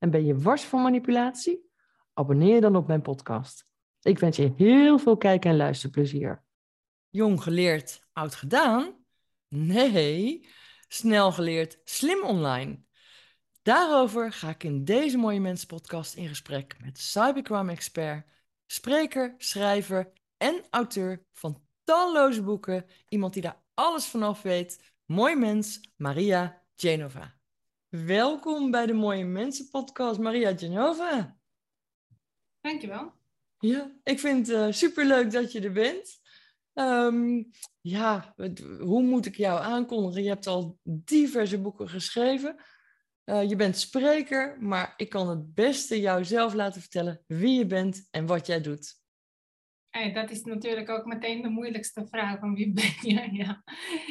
en ben je wars van manipulatie? Abonneer je dan op mijn podcast. Ik wens je heel veel kijk- en luisterplezier. Jong geleerd, oud gedaan? Nee, snel geleerd, slim online. Daarover ga ik in deze Mooie Mensen podcast in gesprek met cybercrime-expert, spreker, schrijver en auteur van talloze boeken. Iemand die daar alles vanaf weet. Mooi mens, Maria Genova. Welkom bij de Mooie Mensen podcast, Maria Genova. Dankjewel. Ja, ik vind het uh, superleuk dat je er bent. Um, ja, hoe moet ik jou aankondigen? Je hebt al diverse boeken geschreven. Uh, je bent spreker, maar ik kan het beste jou zelf laten vertellen wie je bent en wat jij doet. Dat is natuurlijk ook meteen de moeilijkste vraag van wie ben je? Ja.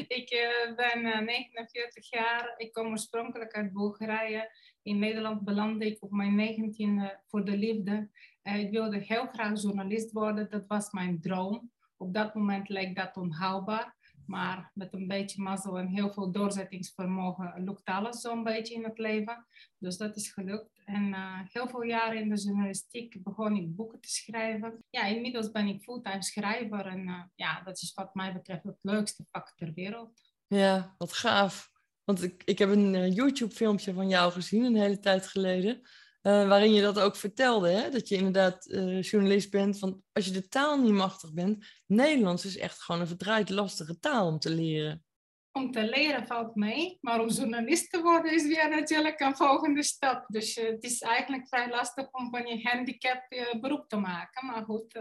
Ik uh, ben uh, 49 jaar, ik kom oorspronkelijk uit Bulgarije. In Nederland belandde ik op mijn 19e voor de liefde. Uh, ik wilde heel graag journalist worden, dat was mijn droom. Op dat moment leek dat onhaalbaar. Maar met een beetje mazzel en heel veel doorzettingsvermogen lukt alles zo'n beetje in het leven. Dus dat is gelukt. En uh, heel veel jaren in de journalistiek begon ik boeken te schrijven. Ja, inmiddels ben ik fulltime schrijver. En uh, ja, dat is wat mij betreft het leukste vak ter wereld. Ja, wat gaaf. Want ik, ik heb een uh, YouTube-filmpje van jou gezien een hele tijd geleden. Uh, waarin je dat ook vertelde, hè? dat je inderdaad uh, journalist bent. Van als je de taal niet machtig bent, Nederlands is echt gewoon een verdraaid lastige taal om te leren. Om te leren valt mee, maar om journalist te worden is weer natuurlijk een volgende stap. Dus uh, het is eigenlijk vrij lastig om van je handicap je beroep te maken. Maar goed,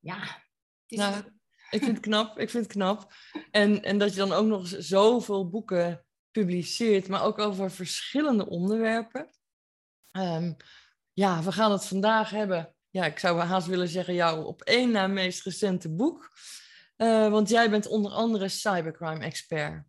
ja. Het is... nou, ik vind het knap, ik vind het knap. En, en dat je dan ook nog zoveel boeken publiceert, maar ook over verschillende onderwerpen. Um, ja, we gaan het vandaag hebben. Ja, ik zou haast willen zeggen jouw op één na meest recente boek. Uh, want jij bent onder andere cybercrime-expert.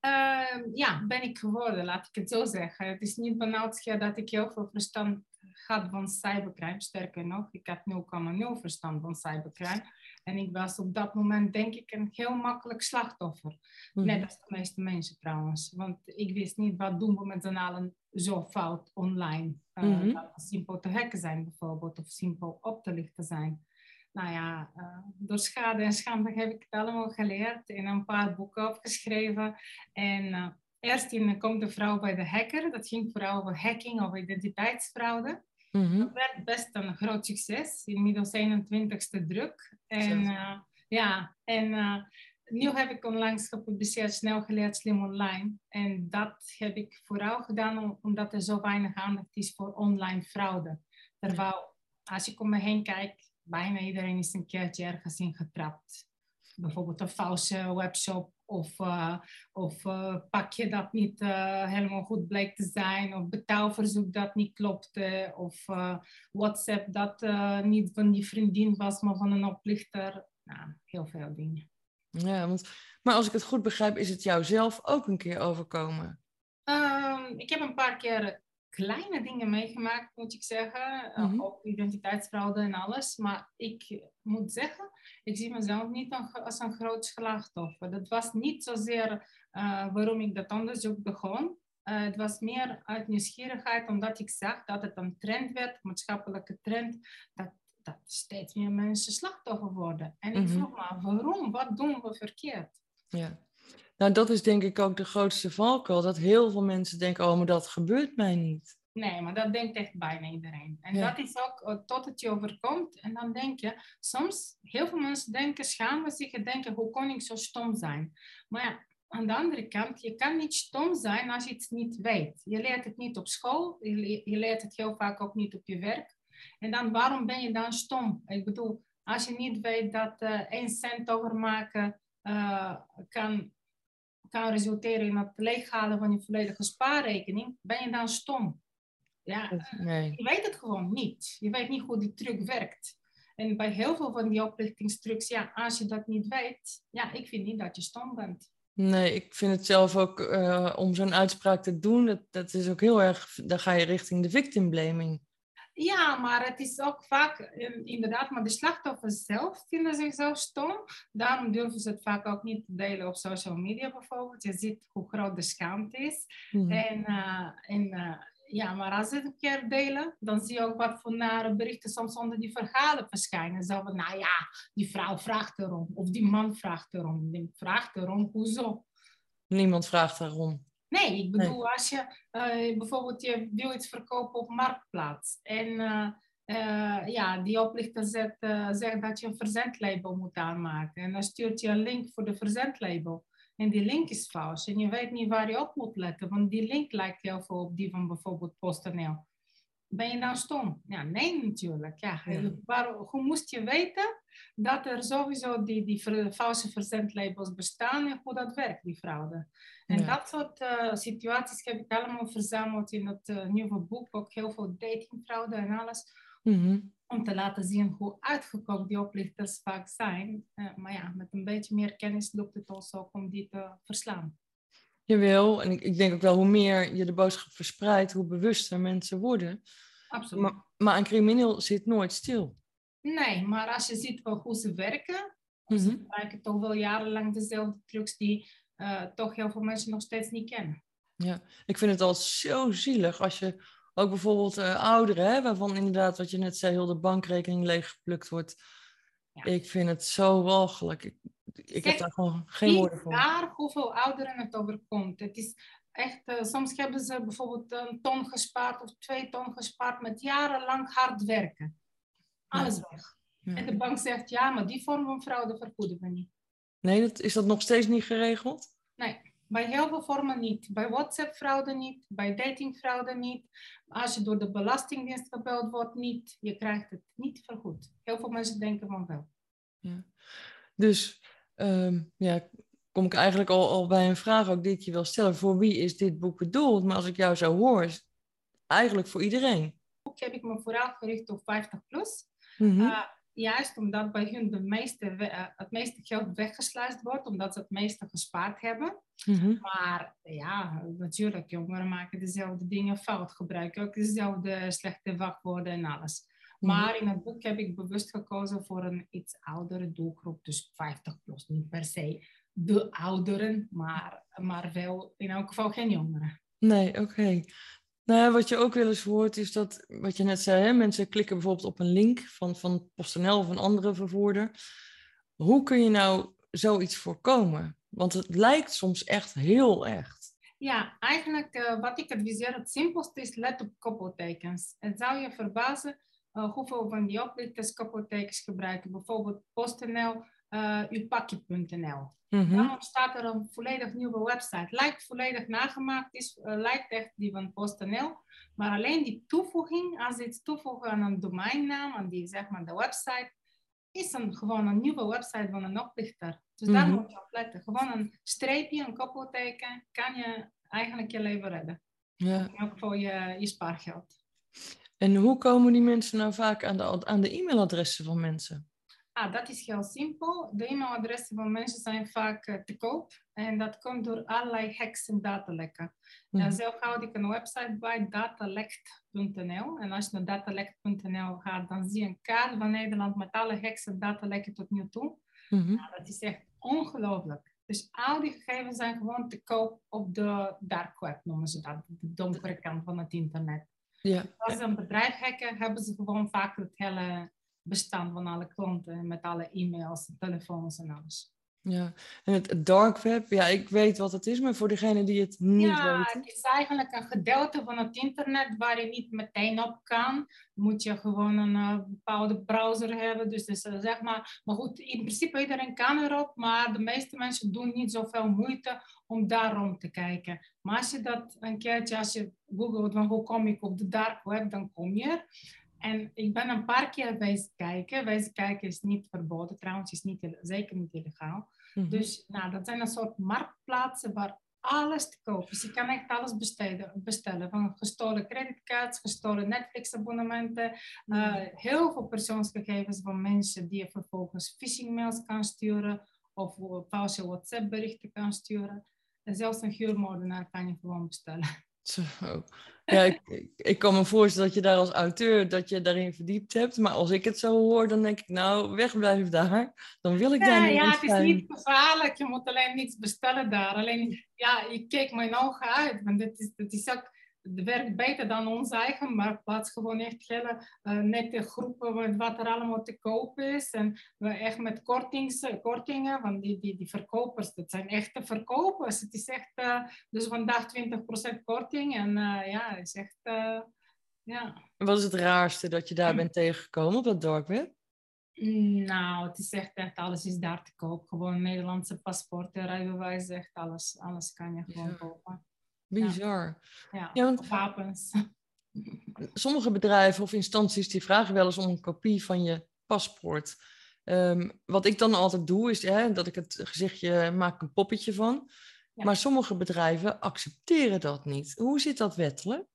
Uh, ja, ben ik geworden, laat ik het zo zeggen. Het is niet benauwd dat ik heel veel verstand had van cybercrime. Sterker nog, ik had 0,0 verstand van cybercrime. En ik was op dat moment, denk ik, een heel makkelijk slachtoffer. Mm. Net als de meeste mensen trouwens. Want ik wist niet, wat doen we met z'n allen zo fout online? Uh, mm -hmm. Dat simpel te hacken zijn bijvoorbeeld, of simpel op te lichten zijn. Nou ja, uh, door schade en schande heb ik het allemaal geleerd. In een paar boeken opgeschreven. En uh, eerst in Komt de vrouw bij de hacker. Dat ging vooral over hacking of identiteitsfraude. Mm -hmm. Dat werd best een groot succes. Inmiddels 21ste druk. En uh, ja, en uh, nu heb ik onlangs gepubliceerd Snel geleerd, slim online. En dat heb ik vooral gedaan omdat er zo weinig aandacht is voor online fraude. Terwijl, als ik om me heen kijk, bijna iedereen is een keertje ergens in getrapt. Bijvoorbeeld een valse webshop of, uh, of uh, pakje dat niet uh, helemaal goed bleek te zijn, of betaalverzoek dat niet klopte, of WhatsApp dat niet van die vriendin was, maar van een oplichter. Nou, heel veel dingen. Ja, want, maar als ik het goed begrijp, is het jou zelf ook een keer overkomen? Um, ik heb een paar keer kleine dingen meegemaakt, moet ik zeggen. Mm -hmm. Ook identiteitsfraude en alles. Maar ik moet zeggen, ik zie mezelf niet als een groot slachtoffer. Dat was niet zozeer uh, waarom ik dat onderzoek begon. Uh, het was meer uit nieuwsgierigheid, omdat ik zag dat het een trend werd, een maatschappelijke trend, dat, dat steeds meer mensen slachtoffer worden. En ik mm -hmm. vroeg me, waarom? Wat doen we verkeerd? Ja. Nou, dat is denk ik ook de grootste valkuil. Dat heel veel mensen denken, oh, maar dat gebeurt mij niet. Nee, maar dat denkt echt bijna iedereen. En ja. dat is ook uh, tot het je overkomt. En dan denk je, soms, heel veel mensen denken, schamen zich en denken, hoe kon ik zo stom zijn? Maar ja, aan de andere kant, je kan niet stom zijn als je het niet weet. Je leert het niet op school, je, je leert het heel vaak ook niet op je werk. En dan, waarom ben je dan stom? Ik bedoel, als je niet weet dat uh, één cent overmaken uh, kan kan resulteren in het leeghalen van je volledige spaarrekening, ben je dan stom. Ja, Nee. je weet het gewoon niet. Je weet niet hoe die truc werkt. En bij heel veel van die oplichtingstrucs, ja, als je dat niet weet, ja, ik vind niet dat je stom bent. Nee, ik vind het zelf ook eh, om zo'n uitspraak te doen, dat, dat is ook heel erg, dan ga je richting de victim blaming. Ja, maar het is ook vaak, eh, inderdaad, maar de slachtoffers zelf vinden zichzelf stom. Daarom durven ze het vaak ook niet te delen op social media bijvoorbeeld. Je ziet hoe groot de schaamte is. Mhm. En, eh, en eh, ja, maar als ze het een keer delen, dan zie je ook wat voor nare berichten soms onder die verhalen verschijnen. Zo van, nou ja, die vrouw vraagt erom. Of die man vraagt erom. Die vraagt erom, hoezo? Niemand vraagt daarom. Nee, ik bedoel, als je eh, bijvoorbeeld je wil iets verkopen op Marktplaats en eh, eh, ja, die oplichter zet, zegt dat je een verzendlabel moet aanmaken en dan stuurt je een link voor de verzendlabel. En die link is fout en je weet niet waar je op moet letten, want die link lijkt heel veel op die van bijvoorbeeld PostNL. Ben je dan stom? Ja, nee natuurlijk. Ja. Ja. Waar, hoe moest je weten dat er sowieso die, die ver, valse verzendlabels bestaan en hoe dat werkt, die fraude? En Ja. dat soort eh, situaties heb ik allemaal verzameld in het eh, nieuwe boek. Ook heel veel datingfraude en alles. Mhm. Om te laten zien hoe uitgekookt die oplichters vaak zijn. Eh, maar ja, met een beetje meer kennis lukt het ons ook om die te verslaan. Jawel, en ik, ik denk ook wel hoe meer je de boodschap verspreidt, hoe bewuster mensen worden. Absoluut. Maar, maar een crimineel zit nooit stil. Nee, maar als je ziet wel hoe ze werken, Mhm. ze gebruiken toch wel jarenlang dezelfde trucs die eh, toch heel veel mensen nog steeds niet kennen. Ja, ik vind het al zo zielig als je ook bijvoorbeeld eh, ouderen, hè, waarvan inderdaad, wat je net zei, heel de bankrekening leeggeplukt wordt. Ja. Ik vind het zo walgelijk. Ik, ik heb daar gewoon geen woorden voor. waar hoeveel ouderen het overkomt. Het is echt, eh, soms hebben ze bijvoorbeeld een ton gespaard of twee ton gespaard met jarenlang hard werken. Alles weg. Ja. En de bank zegt, ja, maar die vorm van fraude vergoeden we niet. Nee, dat, is dat nog steeds niet geregeld? Nee, bij heel veel vormen niet. Bij WhatsApp-fraude niet, bij datingfraude niet. Als je door de Belastingdienst gebeld wordt, niet. Je krijgt het niet vergoed. Heel veel mensen denken van wel. Dus ehm, ja, kom ik eigenlijk al, al bij een vraag ook die ik je wil stellen. Voor wie is dit boek bedoeld? Maar als ik jou zo hoor, is het eigenlijk voor iedereen. Ook heb ik me vooral gericht op 50 plus. Mhm. Uh, juist omdat bij hun de meeste, uh, het meeste geld weggesluist wordt, omdat ze het meeste gespaard hebben. Mhm. Maar ja, natuurlijk, jongeren maken dezelfde dingen fout, gebruiken ook dezelfde slechte wachtwoorden en alles. Mhm. Maar in het boek heb ik bewust gekozen voor een iets oudere doelgroep, dus 50 plus, niet per se de ouderen, maar, maar wel in elk geval geen jongeren. Nee, oké. Nou, wat je ook wel eens hoort is dat, wat je net zei, hè, mensen klikken bijvoorbeeld op een link van, van PostNL of een andere vervoerder. Hoe kun je nou zoiets voorkomen? Want het lijkt soms echt heel echt. Ja, eigenlijk uh, wat ik adviseer, het simpelste is let op koppeltekens. Het zou je verbazen uh, hoeveel van die oplichters koppeltekens gebruiken. Bijvoorbeeld PostNL, uh, upakje.nl. Mhm. Dan ontstaat er een volledig nieuwe website. Lijkt volledig nagemaakt, is, uh, lijkt echt die van PostNL. Maar alleen die toevoeging, als je iets toevoegen aan een domeinnaam, aan die zeg maar de website, is een, gewoon een nieuwe website van een oplichter. Dus daar Mhm. moet je op letten. Gewoon een streepje, een koppelteken, kan je eigenlijk je leven redden. Ja. En ook voor je, je spaargeld. En hoe komen die mensen nou vaak aan de, aan de e-mailadressen van mensen? Ah, dat is heel simpel. De e-mailadressen van mensen zijn vaak uh, te koop. En dat komt door allerlei hacks en datalekken. Mhm. Uh, zelf houd ik een website bij, datalekt.nl. En als je naar datalekt.nl gaat, dan zie je een kaart van Nederland met alle hacks en datalekken tot nu toe. Nou, dat is echt ongelooflijk. Dus al die gegevens zijn gewoon te koop op de dark web, noemen ze dat. De donkere kant van het internet. Ja. Als ze een bedrijf hacken, hebben ze gewoon vaak het hele bestand van alle klanten. Met alle e-mails, telefoons en alles. Ja, en het dark web, ja, ik weet wat het is, maar voor degene die het niet ja, weten. het is eigenlijk een gedeelte van het internet waar je niet meteen op kan. Moet je gewoon een uh, bepaalde browser hebben. Dus, dus uh, zeg maar, maar goed, in principe iedereen kan erop, maar de meeste mensen doen niet zoveel moeite om daar rond te kijken. Maar als je dat een keertje, als je googelt van hoe kom ik op de dark web, dan kom je er. En ik ben een paar keer wezen kijken. Wezen kijken is niet verboden, trouwens, is niet, zeker niet illegaal. Mhm. Dus nou, dat zijn een soort marktplaatsen waar alles te koop. Dus je kan echt alles besteden, bestellen. Van gestolen creditcards, gestolen Netflix-abonnementen. Uh, heel veel persoonsgegevens van mensen die je vervolgens phishing-mails kan sturen. Of valse WhatsApp-berichten kan sturen. En zelfs een huurmoordenaar kan je gewoon bestellen. Zo. Ja, ik, ik, kan me voorstellen dat je daar als auteur dat je daarin verdiept hebt. Maar als ik het zo hoor, dan denk ik, nou, wegblijf daar. Dan wil ik daar niet Ja, het is niet gevaarlijk. Je moet alleen niets bestellen daar. Alleen, ja, ik keek mijn ogen uit. Want dit is, dit is ook werkt beter dan ons eigen marktplaats. Gewoon echt hele uh, nette groepen met wat er allemaal te koop is. En we echt met kortings, kortingen, want die, die, die verkopers, dat zijn echte verkopers. Het is echt, uh, dus vandaag 20% korting. En uh, ja, het is echt, ja. Wat is het raarste dat je daar bent tegengekomen op dat dark web? Nou, het is echt, echt, alles is daar te koop. Gewoon Nederlandse paspoorten, rijbewijs, echt alles. Alles kan je gewoon kopen. Bizar. Ja, ja want wapens. Sommige bedrijven of instanties die vragen wel eens om een kopie van je paspoort. Um, wat ik dan altijd doe, is hè, dat ik het gezichtje maak een poppetje van. Ja. Maar sommige bedrijven accepteren dat niet. Hoe zit dat wettelijk?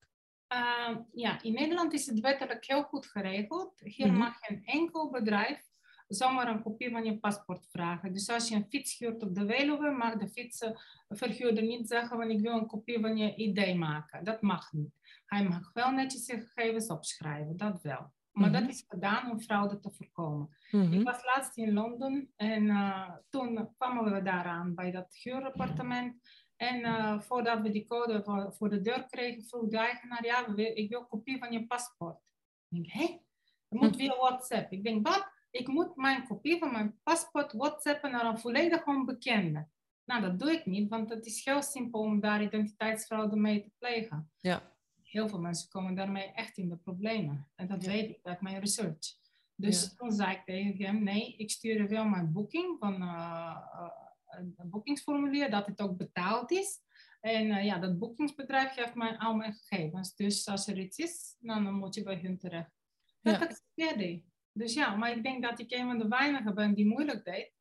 Uh, ja, in Nederland is het wettelijk heel goed geregeld. Hier mm -hmm. mag geen enkel bedrijf zomaar een kopie van je paspoort vragen. Dus als je een fiets huurt op de Veluwe, mag de fietsverhuurder niet zeggen van ik wil een kopie van je ID maken. Dat mag niet. Hij mag wel netjes je gegevens opschrijven, dat wel. Maar dat is gedaan om fraude te voorkomen. Ik was laatst in Londen en uh, toen kwamen we daaraan bij dat huurappartement. En uh, voordat we die code voor, voor, de deur kregen, vroeg de eigenaar, ja, ik wil een kopie van je paspoort. Ik denk, hé, moet via WhatsApp. Ik denk, wat? Ik moet mijn kopie van mijn paspoort whatsappen naar een volledig onbekende. Nou, dat doe ik niet, want het is heel simpel om daar identiteitsfraude mee te plegen. Ja. Heel veel mensen komen daarmee echt in de problemen. En dat weet ik uit mijn research. Dus ja. toen zei ik tegen hem, nee, ik stuur wel mijn boeking van uh, uh, een boekingsformulier, dat het ook betaald is. En uh, ja, dat boekingsbedrijf geeft mij al mijn gegevens. Dus als er iets is, nou, dan moet je bij hun terecht. Dat ja. accepteerde dus ja, maar ik denk dat ik een van de weinigen ben die moeilijk deed.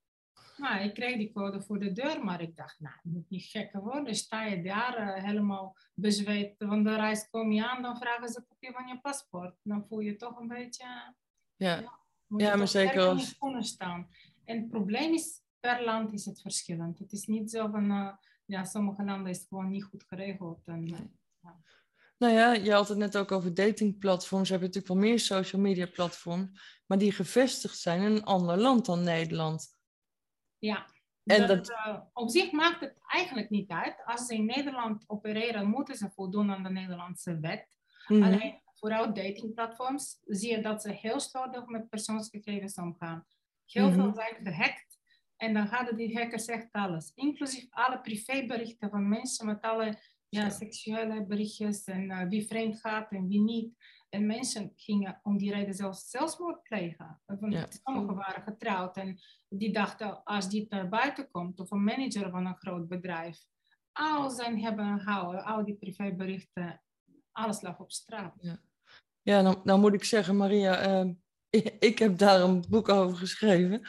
Maar ik kreeg die code voor de deur, maar ik dacht, nou, het moet niet gekker worden. Sta je daar uh, helemaal bezweet van de reis, kom je aan, dan vragen ze een kopie van je paspoort. Dan voel je toch een beetje... Ja, ja, ja maar zeker als... staan. En het probleem is, per land is het verschillend. Het is niet zo van, uh, ja, sommige landen is het gewoon niet goed geregeld. En, uh, ja. Nou ja, je had het net ook over datingplatforms. Je hebt natuurlijk wel meer social media platforms, maar die gevestigd zijn in een ander land dan Nederland. Ja, en dat, uh, op zich maakt het eigenlijk niet uit. Als ze in Nederland opereren, moeten ze voldoen aan de Nederlandse wet. Mm -hmm. Alleen vooral datingplatforms zie je dat ze heel slordig met persoonsgegevens omgaan. Heel mm -hmm. veel zijn gehackt en dan gaan die hackers echt alles, inclusief alle privéberichten van mensen met alle ja, seksuele berichtjes en uh, wie vreemd gaat en wie niet. En mensen gingen om die reden zelfs zelfmoord plegen. Ja. Sommigen waren getrouwd en die dachten als dit naar buiten komt, of een manager van een groot bedrijf, al zijn hebben gehouden, al die privéberichten, alles lag op straat. Ja, ja dan moet ik zeggen, Maria, uh, ik, ik heb daar een boek over geschreven.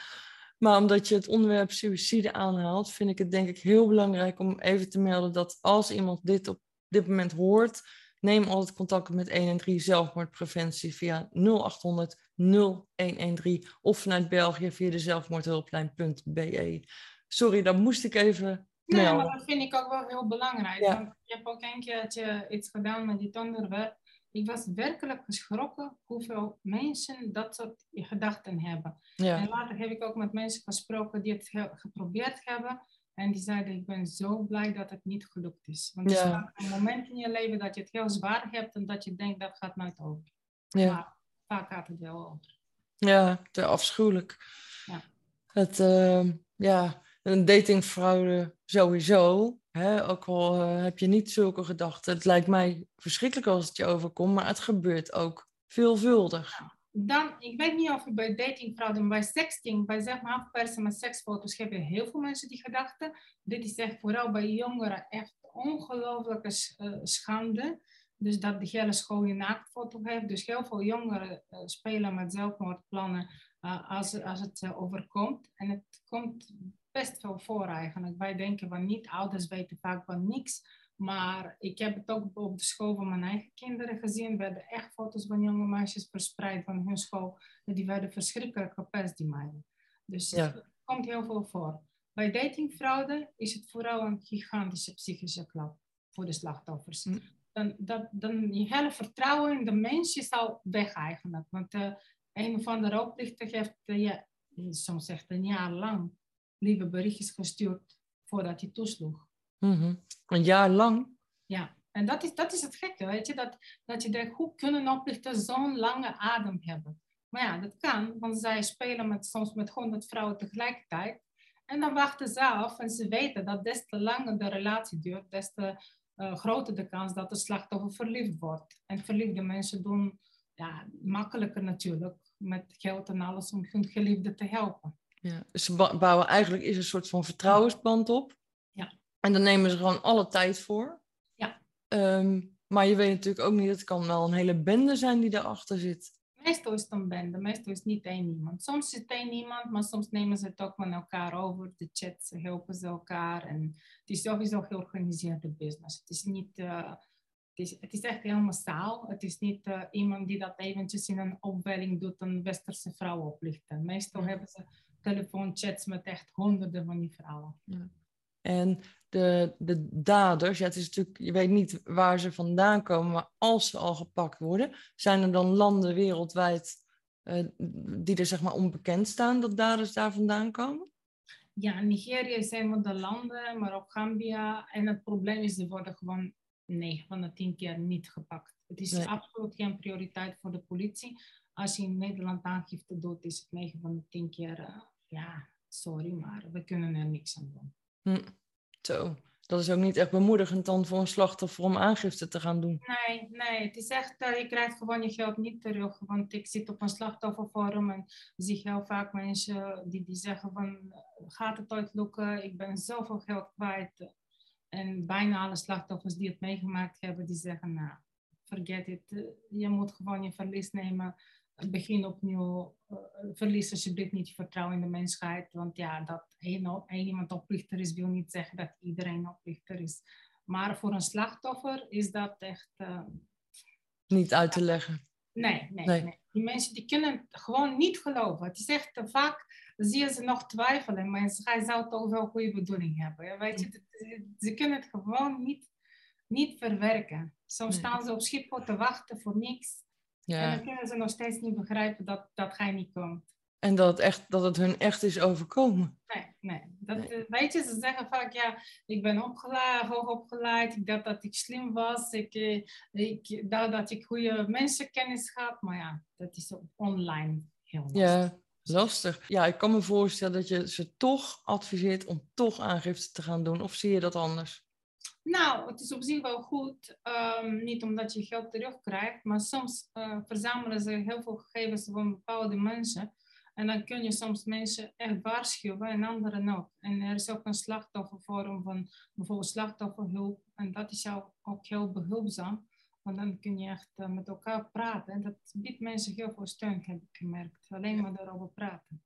Maar omdat je het onderwerp suïcide aanhaalt, vind ik het denk ik heel belangrijk om even te melden dat als iemand dit op dit moment hoort, neem altijd contact met 113 zelfmoordpreventie via 0800 0113 of vanuit België via de zelfmoordhulplijn.be. Sorry, dat moest ik even Nee, maar dat vind ik ook wel heel belangrijk. Ja. Want je hebt ook een keertje iets gedaan met dit onderwerp. Ik was werkelijk geschrokken hoeveel mensen dat soort gedachten hebben. Ja. En later heb ik ook met mensen gesproken die het geprobeerd hebben. En die zeiden, ik ben zo blij dat het niet gelukt is. Want er ja. een moment in je leven dat je het heel zwaar hebt en dat je denkt, dat gaat nooit over. Ja. Maar vaak gaat het wel over. Ja, te afschuwelijk. Ja. Het, uh, ja, een datingfraude sowieso. Hè? Ook al uh, heb je niet zulke gedachten. Het lijkt mij verschrikkelijk als het je overkomt, maar het gebeurt ook veelvuldig. Dan, ik weet niet of bij datingfraude, bij sexting, bij zeg maar met seksfoto's, heb je heel veel mensen die gedachten. Dit is echt vooral bij jongeren echt ongelooflijke uh, schande. Dus dat de hele school je naaktfoto heeft. Dus heel veel jongeren uh, spelen met zelfmoordplannen als, als het overkomt. En het komt best veel voor eigenlijk. Wij denken van niet, ouders weten vaak van niks. Maar ik heb het ook op de school van mijn eigen kinderen gezien. Er werden echt foto's van jonge meisjes verspreid van hun school. Die werden verschrikkelijk gepest, die meiden. Dus Ja. het komt heel veel voor. Bij datingfraude is het vooral een gigantische psychische klap voor de slachtoffers. Hm. Dan, dat, dan je hele vertrouwen in de mens is al weg eigenlijk. Want eh, een of andere oplichter heeft eh, je soms echt een jaar lang lieve berichtjes gestuurd voordat hij toesloeg. Mhm. Een jaar lang. Ja, en dat is, dat is het gekke, weet je. Dat, dat je denkt, hoe kunnen oplichters zo'n lange adem hebben? Maar ja, dat kan, want zij spelen met, soms met honderd vrouwen tegelijkertijd. En dan wachten ze af en ze weten dat des te langer de relatie duurt, des te eh, groter de kans dat de slachtoffer verliefd wordt. En verliefde mensen doen ja, makkelijker natuurlijk, met geld en alles, om hun geliefde te helpen. Ja. Dus ze bouwen eigenlijk is een soort van vertrouwensband op. Ja. En dan nemen ze gewoon alle tijd voor. Ja. Ehm, maar je weet natuurlijk ook niet, het kan wel een hele bende zijn die daarachter zit. Meestal is het een bende, meestal is het niet één iemand. Soms is het één iemand, maar soms nemen ze het ook met elkaar over. De chats helpen ze elkaar. En het is sowieso georganiseerde business. Het is niet, eh, het is, het is echt heel massaal. Het is niet eh, iemand die dat eventjes in een opwelling doet, een westerse vrouw oplichten. Meestal hebben ze telefoonchats met echt honderden van die vrouwen. En de, de daders, ja, het is natuurlijk, je weet niet waar ze vandaan komen, maar als ze al gepakt worden, zijn er dan landen wereldwijd eh, die er zeg maar onbekend staan dat daders daar vandaan komen? Ja, Nigeria is een van de landen, maar ook Gambia. En het probleem is, ze worden gewoon 9 van de 10 keer niet gepakt. Het is Nee. absoluut geen prioriteit voor de politie. Als je in Nederland aangifte doet, is het 9 van de 10 keer, eh, ja, sorry, maar we kunnen er niks aan doen. Hm. Zo, dat is ook niet echt bemoedigend dan voor een slachtoffer om aangifte te gaan doen. Nee, nee, het is echt, eh, je krijgt gewoon je geld niet terug. Want ik zit op een slachtofferforum en zie heel vaak mensen die, die zeggen van, gaat het ooit lukken? Ik ben zoveel geld kwijt. En bijna alle slachtoffers die het meegemaakt hebben, die zeggen, nou, forget it. Je moet gewoon je verlies nemen. Begin opnieuw. Verlies alsjeblieft niet je vertrouwen in de mensheid. Want ja, dat één, één iemand oplichter is, wil niet zeggen dat iedereen oplichter is. Maar voor een slachtoffer is dat echt. eh, Niet uit te leggen. nee, nee, Nee. nee, Die mensen die kunnen het gewoon niet geloven. Het is echt te vaak. Zie je ze nog twijfelen, maar hij zou toch wel goede bedoeling hebben. Weet je, ze kunnen het gewoon niet, niet verwerken. Soms Nee. staan ze op Schiphol te wachten voor niks. En Ja. dan kunnen ze nog steeds niet begrijpen dat, dat hij niet komt. En dat het, echt, dat het hun echt is overkomen. Nee, nee. Dat, Nee. eh, Weet je, ze zeggen vaak, ja, ik ben opgeleid, hoog opgeleid, ik dacht dat ik slim was, ik, eh, ik dacht dat ik goede mensenkennis had, maar ja, dat is online heel lastig. Ja, lastig. Ja, ik kan me voorstellen dat je ze toch adviseert om toch aangifte te gaan doen. Of zie je dat anders? Nou, het is op zich wel goed, ehm, niet omdat je geld terugkrijgt, maar soms eh, verzamelen ze heel veel gegevens van bepaalde mensen. En dan kun je soms mensen echt waarschuwen en anderen ook. En er is ook een slachtofferforum van bijvoorbeeld slachtofferhulp. En dat is ook heel behulpzaam. Want dan kun je echt eh, met elkaar praten. En dat biedt mensen heel veel steun, heb ik gemerkt. Alleen maar daarover praten.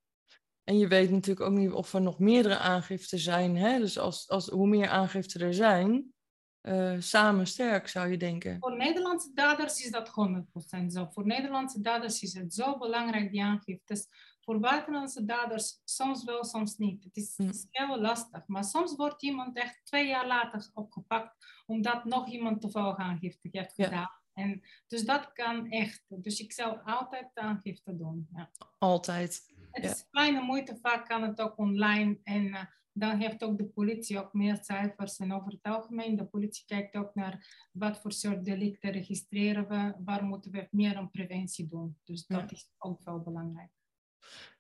En je weet natuurlijk ook niet of er nog meerdere aangiften zijn. Hè? Dus als, als, hoe meer aangiften er zijn, eh, samen sterk zou je denken. Voor Nederlandse daders is dat 100% zo. Voor Nederlandse daders is het zo belangrijk, die aangiftes. Voor buitenlandse daders soms wel, soms niet. Het is Hm. heel lastig. Maar soms wordt iemand echt twee jaar later opgepakt, omdat nog iemand toevallig aangifte heeft Ja. gedaan. En, dus dat kan echt. Dus ik zou altijd de aangifte doen. Ja. Altijd. Het Ja. is kleine moeite, vaak kan het ook online. En eh, dan heeft ook de politie ook meer cijfers. En over het algemeen, de politie kijkt ook naar wat voor soort delicten registreren we. Waar moeten we meer aan preventie doen. Dus dat Ja. is ook wel belangrijk.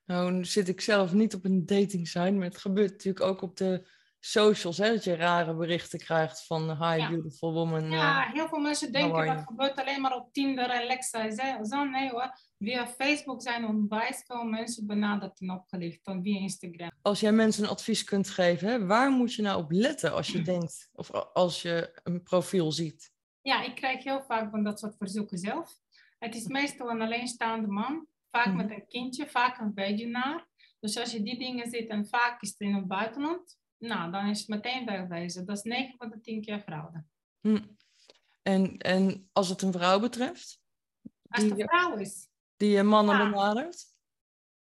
Nou, nu zit ik zelf niet op een dating site, maar het gebeurt natuurlijk ook op de socials, hè, dat je rare berichten krijgt van hi Ja. beautiful woman. Ja, eh, heel veel mensen denken dat gebeurt alleen maar op Tinder en Lexa. Zo nee hoor. Via Facebook zijn onwijs veel mensen benaderd en opgelicht. Dan via Instagram. als jij mensen een advies kunt geven, hè, waar moet je nou op letten als je denkt, of als je een profiel ziet? Ja, ik krijg heel vaak van dat soort verzoeken zelf. Het is meestal een alleenstaande man, vaak Mhm. met een kindje, vaak een weduwnaar. Dus als je die dingen ziet en vaak is het in het buitenland, nou, dan is het meteen wegwezen. Dat is 9 van de 10 keer fraude. Hm. En, en als het een vrouw betreft? Als het een vrouw is? Die je mannen Ja. benadert?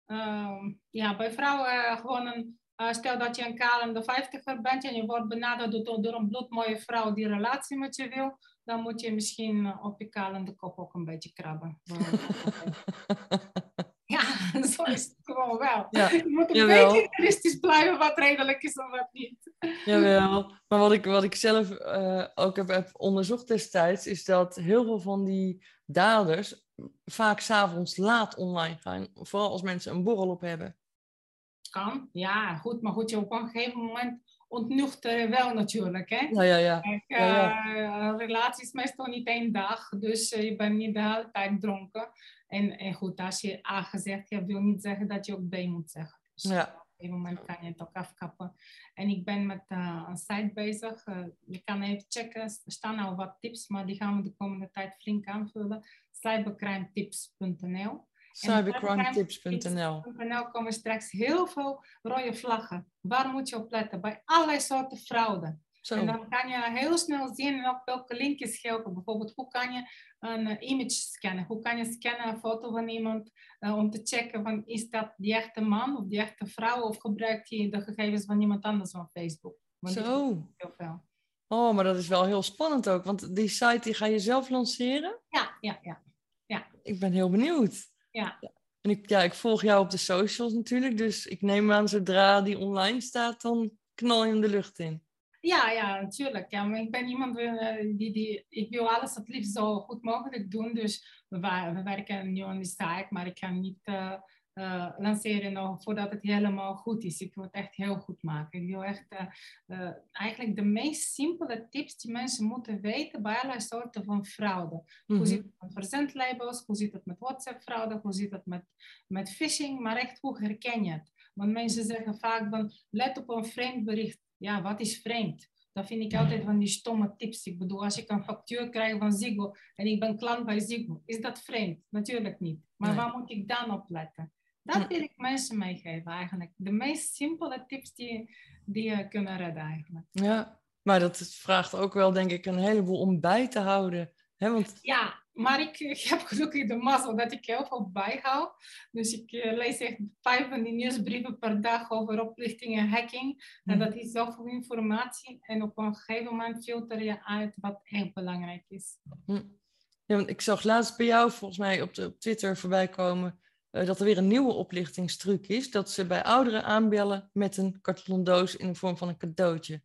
Ehm, ja, bij vrouwen eh, gewoon een... eh, stel dat je een kalende vijftiger bent en je wordt benaderd door, door een bloedmooie vrouw die relatie met je wil, dan moet je misschien eh, op je kalende kop ook een beetje krabben. ja, zo is het gewoon wel. Ja, Je moet een jawel. beetje realistisch blijven wat redelijk is en wat niet. Jawel, maar wat ik, wat ik zelf eh, ook heb, heb onderzocht destijds, is dat heel veel van die daders vaak s'avonds laat online gaan. Vooral als mensen een borrel op hebben. Kan, ja, goed. Maar goed, je op een gegeven moment ontnuchter je wel natuurlijk, hè. Ja, ja, ja. Kijk, Ja, eh, een relatie is meestal niet één dag, dus eh, je bent niet de hele tijd dronken. En, en goed, als je A gezegd hebt, wil niet zeggen dat je ook B moet zeggen. Dus Ja. op een moment kan je het ook afkappen. En ik ben met eh, een site bezig. je kan even checken, er staan al wat tips, maar die gaan we de komende tijd flink aanvullen. cybercrimetips.nl Cybercrimetips.nl .nl komen straks heel veel rode vlaggen. Waar moet je op letten? Bij allerlei soorten fraude. En dan kan je heel snel zien ook welke linkjes helpen. Bijvoorbeeld, hoe kan je een eh, image scannen? Hoe kan je scannen een foto van iemand eh, om te checken van is dat die echte man of die echte vrouw of gebruikt hij de gegevens van iemand anders van Facebook? Want zo. heel veel. Oh, maar dat is wel heel spannend ook, want die site die ga je zelf lanceren. Ja, ja, ja. Ik ben heel benieuwd. Ja. En ik, ja, ik volg jou op de socials natuurlijk, dus ik neem aan zodra die online staat, dan knal je hem de lucht in. Ja, ja, natuurlijk. Ja, maar ik ben iemand eh, die, die, ik wil alles het liefst zo goed mogelijk doen. Dus we, we werken nu aan die site, maar ik ga niet eh, eh, lanceren nog voordat het helemaal goed is. Ik wil het echt heel goed maken. Ik wil echt eh, eh, eigenlijk de meest simpele tips die mensen moeten weten bij allerlei soorten van fraude. Mhm. Hoe zit het met verzendlabels? Hoe zit het met WhatsApp-fraude? Hoe zit het met, met phishing? Maar echt, hoe herken je het? Want mensen zeggen vaak van, let op een vreemd bericht. Ja, wat is vreemd? Dat vind ik altijd van die stomme tips. Ik bedoel, als ik een factuur krijg van Ziggo en ik ben klant bij Ziggo, is dat vreemd? Natuurlijk niet. Maar Nee. waar moet ik dan op letten? Dat Hm. wil ik mensen meegeven eigenlijk. De meest simpele tips die, die je kunnen redden eigenlijk. Ja, maar dat vraagt ook wel, denk ik, een heleboel om bij te houden. Hè? Want Ja, maar ik, ik heb gelukkig de mazzel dat ik heel veel bijhoud. Dus ik eh, lees echt vijf van die nieuwsbrieven per dag over oplichting en hacking. En Mhm. dat is zoveel informatie. En op een gegeven moment filter je uit wat echt belangrijk is. Ja, want ik zag laatst bij jou volgens mij op, de, op Twitter voorbij komen dat er weer een nieuwe oplichtingstruc is. Dat ze bij ouderen aanbellen met een kartonnen doos in de vorm van een cadeautje.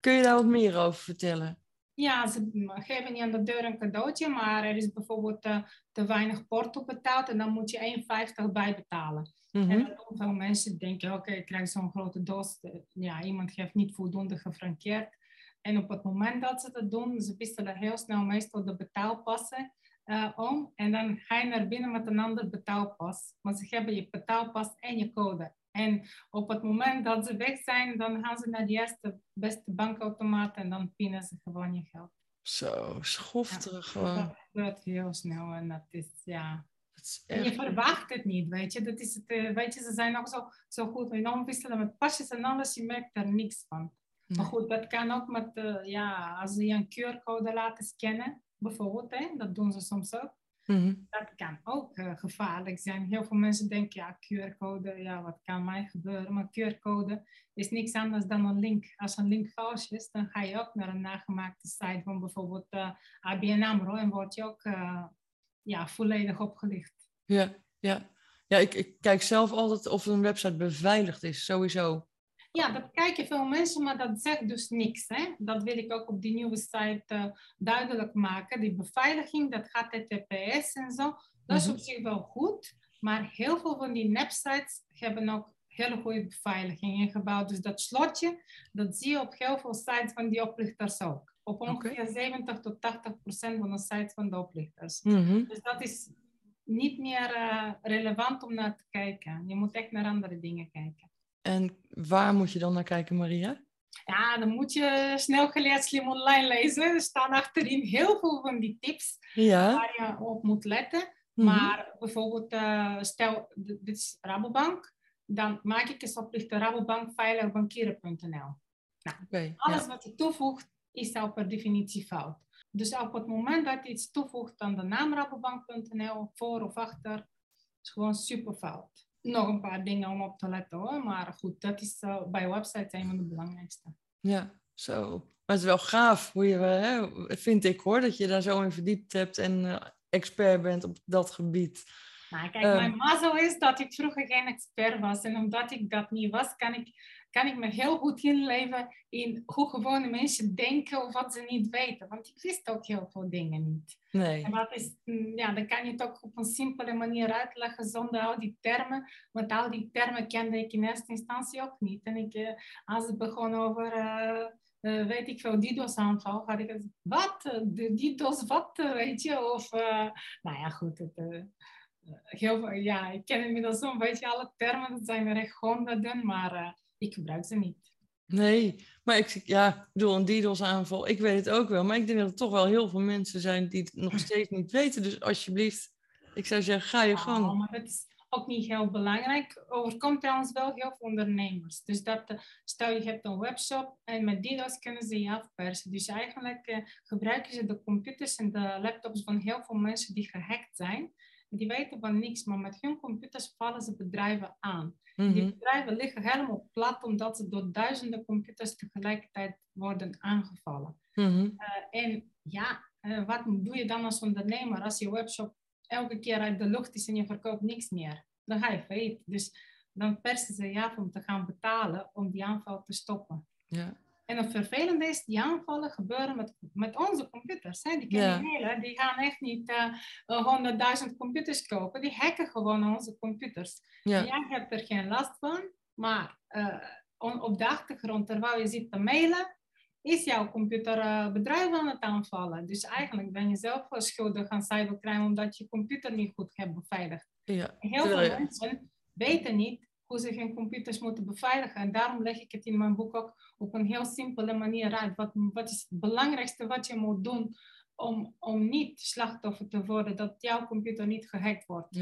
Kun je daar wat meer over vertellen? Ja, ze geven niet aan de deur een cadeautje, maar er is bijvoorbeeld eh, te weinig porto betaald en dan moet je 1,50 bijbetalen. Mhm. En doen veel mensen denken, oké, ik krijg zo'n grote doos. Eh, Ja, iemand heeft niet voldoende gefrankeerd. En op het moment dat ze dat doen, ze wisselen heel snel meestal de betaalpassen eh, om. En dan ga je naar binnen met een ander betaalpas. Maar ze hebben je betaalpas en je code. En op het moment dat ze weg zijn, dan gaan ze naar de eerste beste bankautomaat en dan pinnen ze gewoon je geld. Zo, schofterig Ja, gewoon. Dat gebeurt heel snel en dat is, ja, je verwacht het niet, weet je. Dat is het, eh, weet je, ze zijn ook zo, zo goed enorm wisselen met pasjes en alles. Je merkt er niks van. Maar goed, dat kan ook met, eh, ja, als ze je een QR-code laten scannen, bijvoorbeeld, hè, dat doen ze soms ook. Mhm. Dat kan ook eh, gevaarlijk zijn. Heel veel mensen denken, ja, QR-code, ja, wat kan mij gebeuren? Maar QR-code is niks anders dan een link. Als een link vals is, dan ga je ook naar een nagemaakte site van bijvoorbeeld eh, ABN AMRO en word je ook eh, ja, volledig opgelicht. Ja, ja. Ja, ik, ik kijk zelf altijd of een website beveiligd is, sowieso. Ja, dat kijken veel mensen, maar dat zegt dus niks. Hè? Dat wil ik ook op die nieuwe site eh, duidelijk maken. Die beveiliging, dat gaat TTPS en zo. Dat is Mhm. op zich wel goed, maar heel veel van die nepsites hebben ook hele goede beveiliging ingebouwd. Dus dat slotje, dat zie je op heel veel sites van die oplichters ook. Op ongeveer 70 tot 80 procent van de sites van de oplichters. Mhm. Dus dat is niet meer eh, relevant om naar te kijken. Je moet echt naar andere dingen kijken. En waar moet je dan naar kijken, Maria? Ja, dan moet je snel geleerd slim online lezen. Er staan achterin heel veel van die tips Ja. waar je op moet letten. Mhm. Maar bijvoorbeeld, eh, stel, dit is Rabobank. dan maak ik eens oplichten Rabobank veiligbankieren.nl. Nou, alles ja. wat je toevoegt, is al per definitie fout. Dus op het moment dat je iets toevoegt aan de naam rabobank.nl, voor of achter, is gewoon super fout. Nog een paar dingen om op te letten hoor, maar goed, dat is eh, bij websites een van de belangrijkste. Ja, zo. Maar het is wel gaaf hoe je, hè, vind ik hoor, dat je daar zo in verdiept hebt en eh, expert bent op dat gebied. Nou, kijk, Ehm. mijn mazzel is dat ik vroeger geen expert was. En omdat ik dat niet was, kan ik, kan ik me heel goed inleven in hoe gewone mensen denken of wat ze niet weten. Want ik wist ook heel veel dingen niet. Nee. En dat is, mm, ja, dan kan je het ook op een simpele manier uitleggen zonder al die termen. Want al die termen kende ik in eerste instantie ook niet. En ik, eh, als het begon over, eh, eh, weet ik veel, DDoS-aanval, had ik het, wat? De DDoS wat, weet je? Of, nou ja, goed. Het, heel, veel- ja, ik ken inmiddels zo'n beetje alle termen. Dat zijn er echt honderden, maar ik gebruik ze niet. Nee, maar ik, ja, ik bedoel, een DDoS-aanval, ik weet het ook wel. Maar ik denk dat er toch wel heel veel mensen zijn die het nog steeds niet weten. Dus alsjeblieft, ik zou zeggen, ga je Oh, gang. maar dat is ook niet heel belangrijk. Overkomt trouwens wel heel veel ondernemers. Dus dat, eh, stel je hebt een webshop en met DDoS kunnen ze je afpersen. Dus eigenlijk eh, gebruiken ze de computers en de laptops van heel veel mensen die gehackt zijn. Die weten van niks, maar met hun computers vallen ze bedrijven aan. Die Mhm. bedrijven liggen helemaal plat omdat ze door duizenden computers tegelijkertijd worden aangevallen. Mhm. En ja, eh, wat doe je dan als ondernemer als je webshop elke keer uit de lucht is en je verkoopt niks meer? Dan ga je failliet. Dus dan persen ze je af om te gaan betalen om die aanval te stoppen. Ja. En het vervelende is, die aanvallen gebeuren met, met onze computers. Hè? Die Ja. criminelen, die gaan echt niet eh, eh, honderdduizend computers kopen. Die hacken gewoon onze computers. Ja. Jij hebt er geen last van, maar eh, on- op de achtergrond, terwijl je zit te mailen, is jouw computer eh, bedrijf aan het aanvallen. Dus eigenlijk ben je zelf schuldig aan cybercrime omdat je computer niet goed hebt beveiligd. ja. Heel veel mensen weten niet hoe ze hun computers moeten beveiligen. En daarom leg ik het in mijn boek ook op een heel simpele manier uit. Wat, wat is het belangrijkste wat je moet doen om, om niet slachtoffer te worden, dat jouw computer niet gehackt wordt.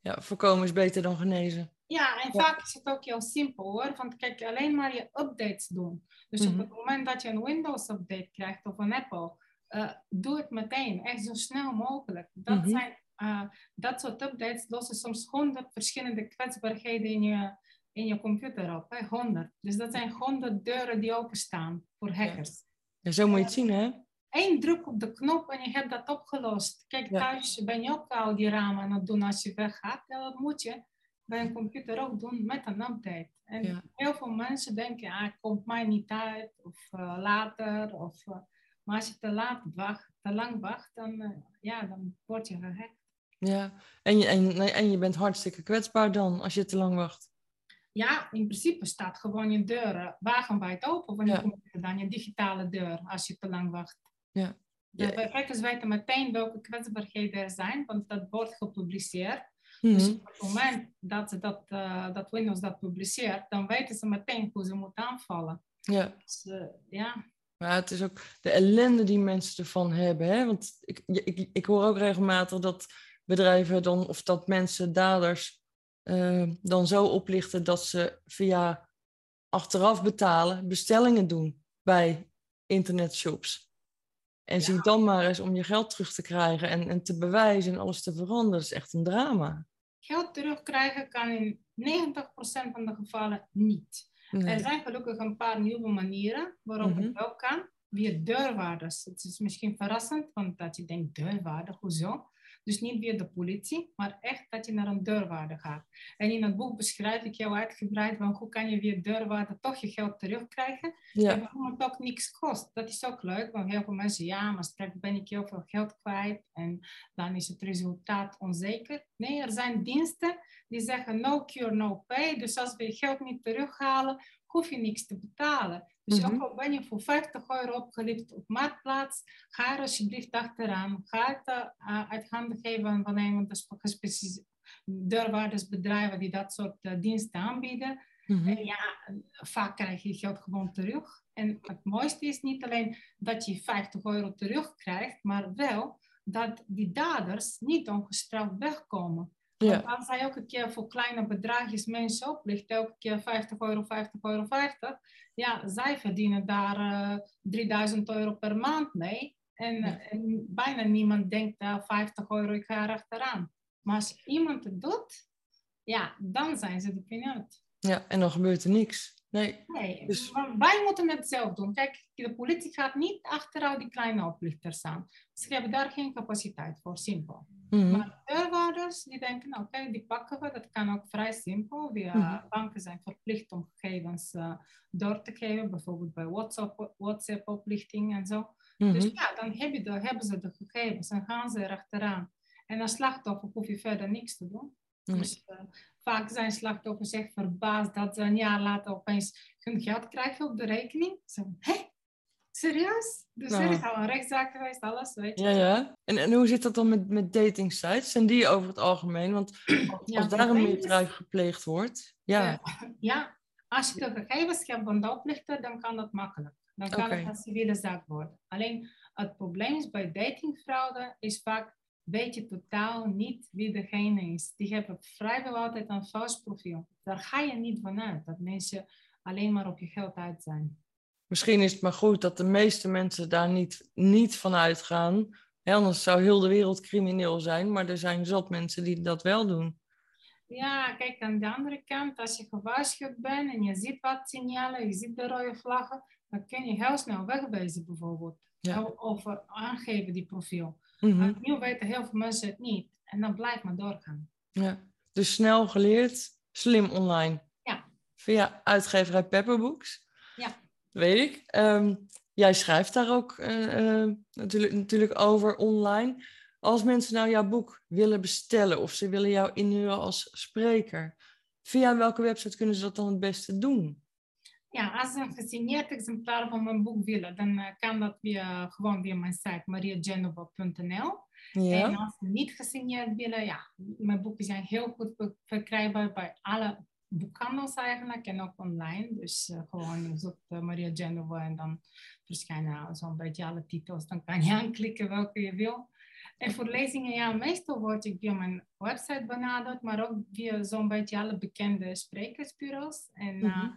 ja, voorkomen is beter dan genezen. Ja, en Ja. vaak is het ook heel simpel hoor. Want kijk, alleen maar je updates doen. Dus Mhm. op het moment dat je een Windows-update krijgt of een Apple, eh, doe het meteen, echt zo snel mogelijk. Dat, Mhm. zijn, eh, dat soort updates lossen soms honderd verschillende kwetsbaarheden in je, in je computer op. Hè? 100. Dus dat zijn honderd deuren die openstaan voor hackers. Ja, zo moet je het zien, hè? Eén druk op de knop en je hebt dat opgelost. Kijk, Ja. thuis ben je ook al die ramen aan het doen als je weggaat. Ja, dat moet je bij een computer ook doen met een update. En Ja. heel veel mensen denken, ah, het komt mij niet uit of eh, later. Of, eh, maar als je te laat wacht, te lang wacht, dan, eh, ja, dan word je gehackt. Ja. En je, en, en je bent hartstikke kwetsbaar dan, als je te lang wacht. Ja, in principe staat gewoon je deur wagenwijd open je Ja. computer, dan je digitale deur, als je te lang wacht. Ja. De Ja. hackers weten meteen welke kwetsbaarheden er zijn, want dat wordt gepubliceerd. Mhm. Dus op het moment dat, ze dat, eh, dat Windows dat publiceert, dan weten ze meteen hoe ze moeten aanvallen. Ja. Dus, eh, ja, Maar het is ook de ellende die mensen ervan hebben. Hè? Want ik, ik, ik hoor ook regelmatig dat bedrijven dan, of dat mensen, daders, eh, dan zo oplichten dat ze via achteraf betalen bestellingen doen bij internetshops. En zie dan maar eens om je geld terug te krijgen en, en te bewijzen en alles te veranderen. Dat is echt een drama. geld terugkrijgen kan in 90% van de gevallen niet. Er zijn gelukkig een paar nieuwe manieren waarop Mhm. het wel kan. Via deurwaarders. Het is misschien verrassend, want dat je denkt, deurwaarder, hoezo? Dus niet via de politie, maar echt dat je naar een deurwaarder gaat. En in het boek beschrijf ik jou uitgebreid van hoe kan je via deurwaarder toch je geld terugkrijgen. En Ja, waarom het ook niks kost. Dat is ook leuk, want heel veel mensen, ja, maar straks ben ik heel veel geld kwijt en dan is het resultaat onzeker. Nee, er zijn diensten die zeggen no cure, no pay. Dus als we je geld niet terughalen, hoef je niks te betalen. Dus ook al ben je voor 50 euro opgelicht op Marktplaats, ga er alsjeblieft achteraan. Ga het uh, uit handen geven van een van de deurwaardersbedrijven die dat soort diensten aanbieden. En ja, vaak krijg je geld gewoon terug. En het mooiste is niet alleen dat je 50 euro terugkrijgt, maar wel dat die daders niet ongestraft wegkomen. Want Ja. als hij elke keer voor kleine bedragjes mensen oplicht, elke keer 50 euro, 50 euro, 50, ja, zij verdienen daar eh 3000 euro per maand mee. En, Ja. en bijna niemand denkt, uh, 50 euro, ik ga erachteraan. Maar als iemand het doet, ja, dan zijn ze de pineut. ja, en dan gebeurt er niks. Nee. Nee, Dus- wij moeten het zelf doen. Kijk, de politie gaat niet achteruit die kleine oplichters aan. Ze hebben daar geen capaciteit voor, simpel. Mhm. Maar deurwaarders die denken, nou, oké, die pakken we. Dat kan ook vrij simpel. Via Mhm. banken zijn verplicht om gegevens eh, door te geven, bijvoorbeeld bij WhatsApp, WhatsApp oplichting en zo. Mhm. Dus ja, dan heb je de, hebben ze de gegevens en gaan ze erachteraan. En als slachtoffer hoef je verder niks te doen. Nee. Dus eh, vaak zijn slachtoffers echt verbaasd dat ze een jaar later opeens hun geld krijgen op de rekening. Zo, hé, serieus? Dus er is al een rechtszaak geweest, alles, weet je. Ja, ja. En, en hoe zit dat dan met, met dating sites? Zijn die over het algemeen? Want als, Ja, daar een is- misdrijf gepleegd wordt, ja. Ja, als je de gegevens hebt van de oplichter, dan kan dat makkelijk. Dan kan het een civiele zaak worden. Alleen het probleem is bij datingfraude is vaak weet je totaal niet wie degene is. Die hebben vrijwel altijd een vals profiel. Daar ga je niet vanuit dat mensen alleen maar op je geld uit zijn. Misschien is het maar goed dat de meeste mensen daar niet, niet van uitgaan. Hè, anders zou heel de wereld crimineel zijn, maar er zijn zat mensen die dat wel doen. Ja, kijk, aan de andere kant, als je gewaarschuwd bent en je ziet wat signalen, je ziet de rode vlaggen, dan kun je heel snel wegwezen bijvoorbeeld. Ja. Of, of aangeven die profiel. Mhm. Maar nu weten heel veel mensen het niet. En dan blijft maar doorgaan. ja. Dus snel geleerd, slim online. Ja. Via uitgeverij Pepperbooks. Ja. Weet ik. Ehm, jij schrijft daar ook eh, eh, natuurlijk, natuurlijk over online. Als mensen nou jouw boek willen bestellen of ze willen jou inhuren als spreker, via welke website kunnen ze dat dan het beste doen? Ja, als een gesigneerd exemplaar van mijn boek willen, dan kan dat via, gewoon via mijn site mariagenova.nl. En Ja. als ze niet gesigneerd willen, ja, mijn boeken zijn heel goed ver- verkrijgbaar bij alle boekhandels eigenlijk en ook online. Dus gewoon je zoekt uh, Maria Genova en dan verschijnen zo'n beetje alle titels. Dan kan je aanklikken welke je wil. En voor lezingen, ja, meestal word ik via mijn website benaderd, maar ook via zo'n beetje alle bekende sprekersbureaus. En, eh, Mhm.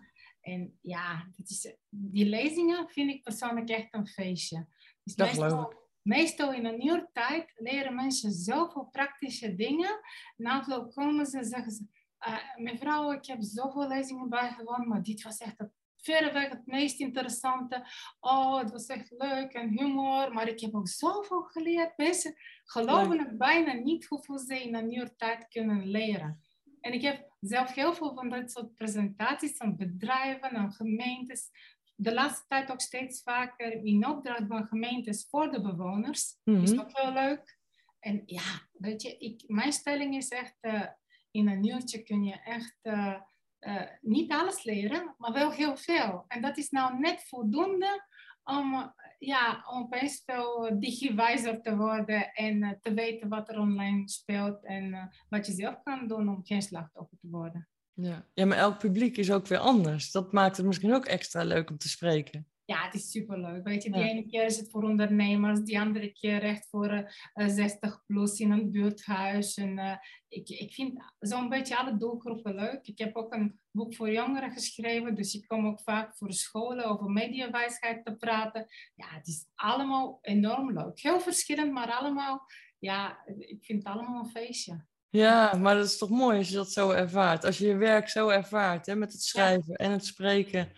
En ja, is, die lezingen vind ik persoonlijk echt een feestje. Dus Dat meestal- Meestal in een uur tijd leren mensen zoveel praktische dingen. Na afloop komen ze en zeggen ze... "Eh, mevrouw, ik heb zoveel lezingen bijgewoond, maar dit was echt het, verreweg het meest interessante. Oh, het was echt leuk en humor, maar ik heb ook zoveel geleerd. Mensen geloven het bijna niet hoeveel ze in een uur tijd kunnen leren. En ik heb zelf heel veel van dat soort presentaties aan bedrijven, aan gemeentes. De laatste tijd ook steeds vaker in opdracht van gemeentes voor de bewoners. Is Mhm. ook heel leuk. En ja, weet je, ik, mijn stelling is echt, eh, in een uurtje kun je echt eh, eh, niet alles leren, maar wel heel veel. En dat is nou net voldoende om, ja, om opeens veel digiwijzer te worden en eh, te weten wat er online speelt en eh, wat je zelf kan doen om geen slachtoffer te worden. Ja. ja, maar elk publiek is ook weer anders. Dat maakt het misschien ook extra leuk om te spreken. Ja, het is superleuk. Weet je, die Ja. ene keer is het voor ondernemers, die andere keer echt voor eh, eh, 60 plus in een buurthuis. En eh, ik, ik vind zo'n beetje alle doelgroepen leuk. Ik heb ook een boek voor jongeren geschreven, dus ik kom ook vaak voor scholen over mediawijsheid te praten. Ja, het is allemaal enorm leuk. Heel verschillend, maar allemaal, ja, ik vind het allemaal een feestje. Ja, maar dat is toch mooi als je dat zo ervaart. Als je je werk zo ervaart, hè, met het schrijven en het spreken.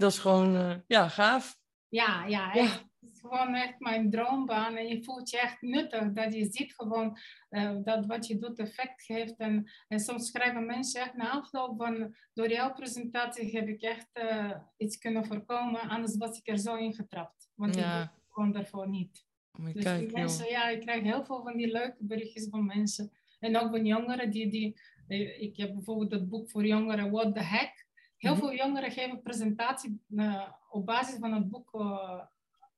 Dat is gewoon, eh, ja, gaaf. Ja, ja. Het is gewoon echt mijn droombaan. En je voelt je echt nuttig. Dat je ziet gewoon eh, dat wat je doet effect geeft. En, en soms schrijven mensen echt na afloop van... Door jouw presentatie heb ik echt eh, iets kunnen voorkomen. Anders was ik er zo ingetrapt. Want ik Ja. gewoon daarvoor niet. Dus joh. mensen, ja, ik krijg heel veel van die leuke berichtjes van mensen. En ook van jongeren die, die ik heb bijvoorbeeld het boek voor jongeren, What the Heck. Heel Mhm. veel jongeren geven presentatie eh, op basis van het boek eh,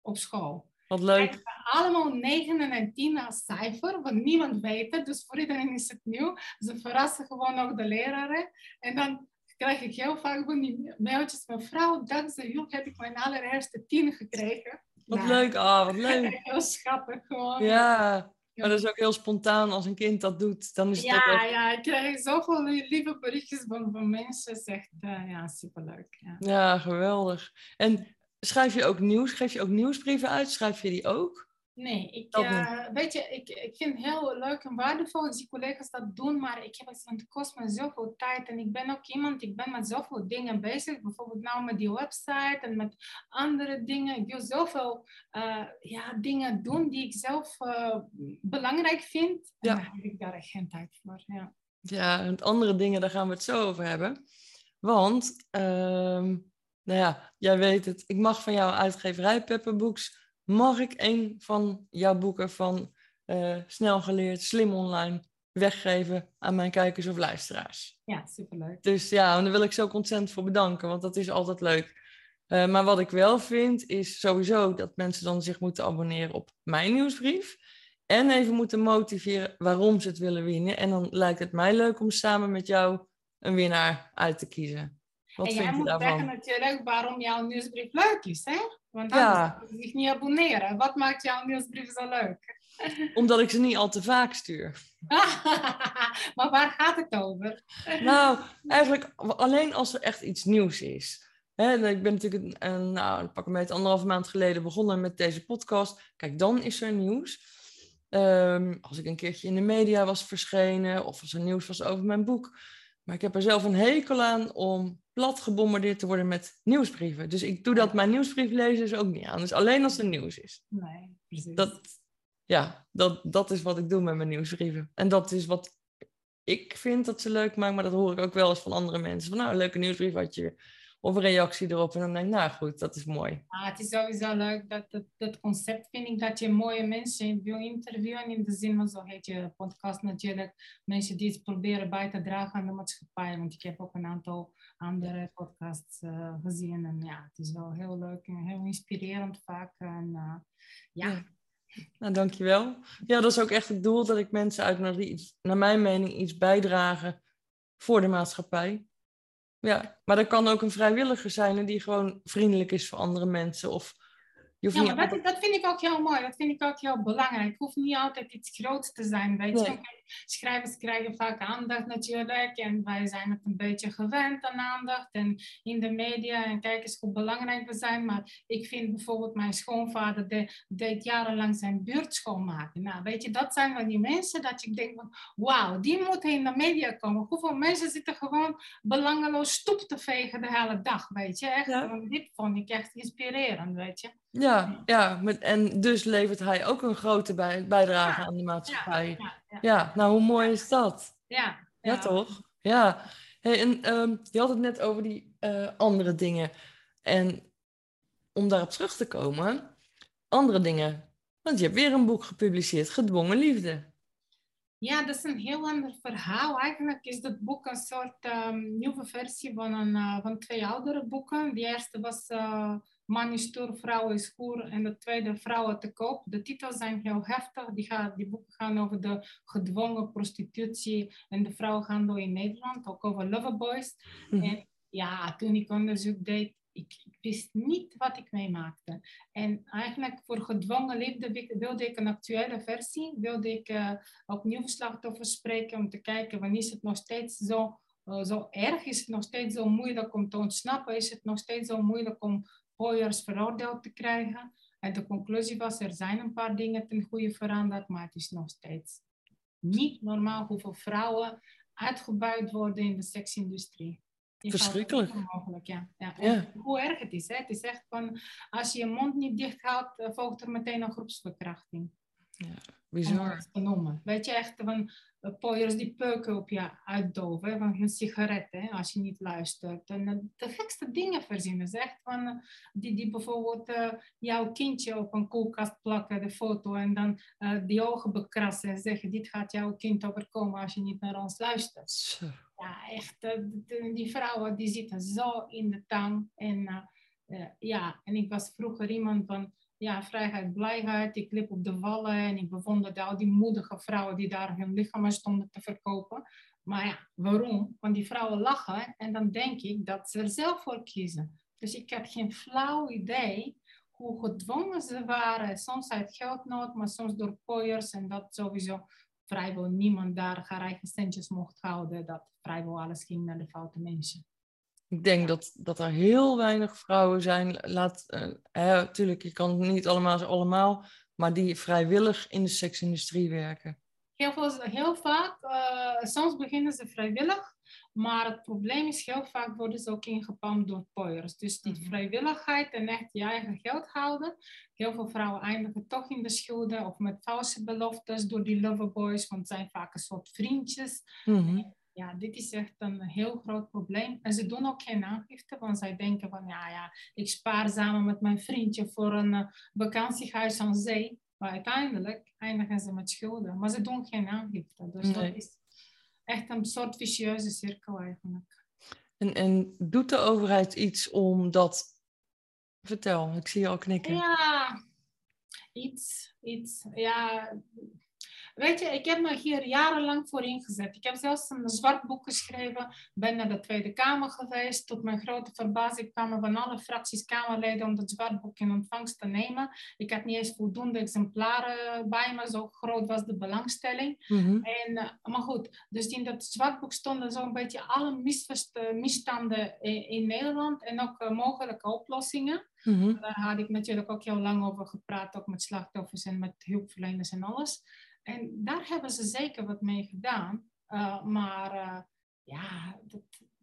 op school. Wat leuk. Allemaal 9 en 10 als cijfer, want niemand weet het. Dus voor iedereen is het nieuw. Ze verrassen gewoon ook de leraren. En dan krijg ik heel vaak van die mailtjes. Mevrouw, dankzij u heb ik mijn allereerste 10 gekregen. Wat Nou, leuk. Ah, wat leuk. Heel schattig gewoon. Ja, Maar dat is ook heel spontaan als een kind dat doet. Dan is het Ja, echt- ja, ik krijg zoveel lieve berichtjes van, van mensen. Het is echt, eh, ja, superleuk. Ja. ja, geweldig. En schrijf je ook nieuws? Geef je ook nieuwsbrieven uit? Schrijf je die ook? Nee, ik, Dat eh, weet je, ik, ik vind het heel leuk en waardevol als die collega's dat doen, maar ik heb het, want het kost me zoveel tijd en ik ben ook iemand, ik ben met zoveel dingen bezig, bijvoorbeeld nou met die website en met andere dingen. Ik wil zoveel eh, ja, dingen doen die ik zelf eh, belangrijk vind en Ja. dan heb ik daar echt geen tijd voor. Ja. Ja, en andere dingen, daar gaan we het zo over hebben. Want, ehm, nou ja, jij weet het. Ik mag van jouw uitgeverij Pepperbooks, mag ik een van jouw boeken van eh, Snel Geleerd, Slim Online weggeven aan mijn kijkers of luisteraars. ja, superleuk. Dus ja, en daar wil ik zo ontzettend voor bedanken, want dat is altijd leuk. Eh, maar wat ik wel vind, is sowieso dat mensen dan zich moeten abonneren op mijn nieuwsbrief. En even moeten motiveren waarom ze het willen winnen. En dan lijkt het mij leuk om samen met jou een winnaar uit te kiezen. Wat en jij je moet daarvan? zeggen natuurlijk waarom jouw nieuwsbrief leuk is, hè? Want Ja. anders ja. zich niet abonneren. Wat maakt jouw nieuwsbrief zo leuk? Omdat ik ze niet al te vaak stuur. maar waar gaat het over? Nou, eigenlijk alleen als er echt iets nieuws is. Ik ben natuurlijk een, een, nou, pak een beetje anderhalve maand geleden begonnen met deze podcast. Kijk, dan is er nieuws. Ehm, als ik een keertje in de media was verschenen of als er nieuws was over mijn boek. Maar ik heb er zelf een hekel aan om plat gebombardeerd te worden met nieuwsbrieven. Dus ik doe dat mijn nieuwsbrieflezers ook niet aan. Dus alleen als er nieuws is. Nee, precies. Dat, ja, dat, dat is wat ik doe met mijn nieuwsbrieven. En dat is wat ik vind dat ze leuk maken, maar dat hoor ik ook wel eens van andere mensen. Van nou, een leuke nieuwsbrief had je. Of een reactie erop. En dan denk ik, nou goed, dat is mooi. Ah, het is sowieso leuk, dat, dat, dat concept vind ik, dat je mooie mensen wil interviewen. In de zin van, zo heet je podcast natuurlijk, mensen die het proberen bij te dragen aan de maatschappij. Want ik heb ook een aantal andere podcasts eh, gezien. En ja, het is wel heel leuk en heel inspirerend vaak. En uh, ja. ja. Nou, dankjewel. Ja, dat is ook echt het doel, dat ik mensen uitnodig die iets, naar mijn mening iets bijdragen voor de maatschappij. Ja, maar er kan ook een vrijwilliger zijn die gewoon vriendelijk is voor andere mensen. Of je hoeft ja, niet maar dat, dat, vind ik ook heel mooi. Dat vind ik ook heel belangrijk. Het hoeft niet altijd iets groots te zijn. Weet je? Schrijvers krijgen vaak aandacht natuurlijk. En wij zijn het een beetje gewend aan aandacht. En in de media en kijk eens hoe belangrijk we zijn. Maar ik vind bijvoorbeeld mijn schoonvader de, deed jarenlang zijn buurt schoonmaken. Nou, weet je, dat zijn van die mensen dat ik denk van... Wauw, die moeten in de media komen. Hoeveel mensen zitten gewoon belangeloos stoep te vegen de hele dag, weet je? Echt, Ja. dit vond ik echt inspirerend, weet je? Ja, ja met, en dus levert hij ook een grote bij, bijdrage Ja, aan de maatschappij. Ja, Ja, ja, nou hoe mooi is dat? ja, Ja, toch? Ja. Hey, en ehm, je had het net over die eh, andere dingen. En om daarop terug te komen, andere dingen. Want je hebt weer een boek gepubliceerd, Gedwongen Liefde. Ja, dat is een heel ander verhaal. Eigenlijk is dat boek een soort ehm, nieuwe versie van, een, uh, van twee oudere boeken. De eerste was uh, Man is stoer, vrouw is hoer. En de tweede, Vrouwen te koop. De titels zijn heel heftig. Die, gaan, die boeken gaan over de gedwongen prostitutie en de vrouwenhandel in Nederland. Ook over loverboys. Mhm. Mm. En ja, toen ik onderzoek deed, ik, ik, wist niet wat ik meemaakte. En eigenlijk voor gedwongen liefde wilde ik een actuele versie. Wilde ik uh, opnieuw slachtoffers spreken om te kijken wanneer is het nog steeds zo, uh, zo erg? Is het nog steeds zo moeilijk om te ontsnappen? Is het nog steeds zo moeilijk om pooiers veroordeeld te krijgen? En de conclusie was, er zijn een paar dingen ten goede veranderd, maar het is nog steeds niet normaal hoeveel vrouwen uitgebuit worden in de seksindustrie. Verschrikkelijk. Mogelijk, ja. Ja. ja. Hoe erg het is. Hè? Het is echt van, als je je mond niet dicht houdt, volgt er meteen een groepsverkrachting. Ja, bizar. Noemen. Weet je, echt van uh, pooiers die peuken op je uitdoven, van hun sigaretten, als je niet luistert. En uh, de gekste dingen verzinnen. Ze echt van, die, die bijvoorbeeld uh, jouw kindje op een koelkast plakken, de foto, en dan die ogen bekrassen en zeggen, dit gaat jouw kind overkomen als je niet naar ons luistert. Zo. Ja, echt, die vrouwen die zitten zo in de tang. En ja, en ik was vroeger iemand van ja, vrijheid, blijheid. Ik liep op de wallen en ik bewonderde al die moedige vrouwen die daar hun lichamen stonden te verkopen. Maar ja, waarom? Want die vrouwen lachen en dan denk ik dat ze er zelf voor kiezen. Dus ik had geen flauw idee hoe gedwongen ze waren. Soms uit geldnood, maar soms door pooiers. En dat sowieso vrijwel niemand daar haar eigen centjes mocht houden. Dat vrijwel alles ging naar de foute mensen. Ik denk dat, dat er heel weinig vrouwen zijn. Laat, uh, natuurlijk, je kan het niet allemaal allemaal, maar die vrijwillig in de seksindustrie werken. Heel, veel, heel vaak, uh, soms beginnen ze vrijwillig, maar het probleem is heel vaak worden ze ook ingepalmd door pooiers. Dus die mhm. vrijwilligheid en echt je eigen geld houden. Heel veel vrouwen eindigen toch in de schulden of met valse beloftes door die loverboys, want het zijn vaak een soort vriendjes. Mhm. Ja, dit is echt een heel groot probleem. En ze doen ook geen aangifte, want zij denken van, ja, ja, ik spaar samen met mijn vriendje voor een uh, vakantiehuis aan zee. Maar uiteindelijk eindigen ze met schulden. Maar ze doen geen aangifte. Dus dat is echt een soort vicieuze cirkel eigenlijk. En, en doet de overheid iets om dat... Vertel, ik zie je al knikken. Ja, iets, iets. Ja, Weet je, ik heb me hier jarenlang voor ingezet. Ik heb zelfs een zwart boek geschreven, ben naar de Tweede Kamer geweest. Tot mijn grote verbazing kwamen van alle fracties Kamerleden om het zwart boek in ontvangst te nemen. Ik had niet eens voldoende exemplaren bij me, zo groot was de belangstelling. Mhm. en, eh, maar goed, dus in dat zwart boek stonden zo'n beetje alle misstanden in, Nederland en ook uh, mogelijke oplossingen. Mhm. Daar had ik natuurlijk ook heel lang over gepraat, ook met slachtoffers en met hulpverleners en alles. En daar hebben ze zeker wat mee gedaan. Uh, maar uh, ja, dat,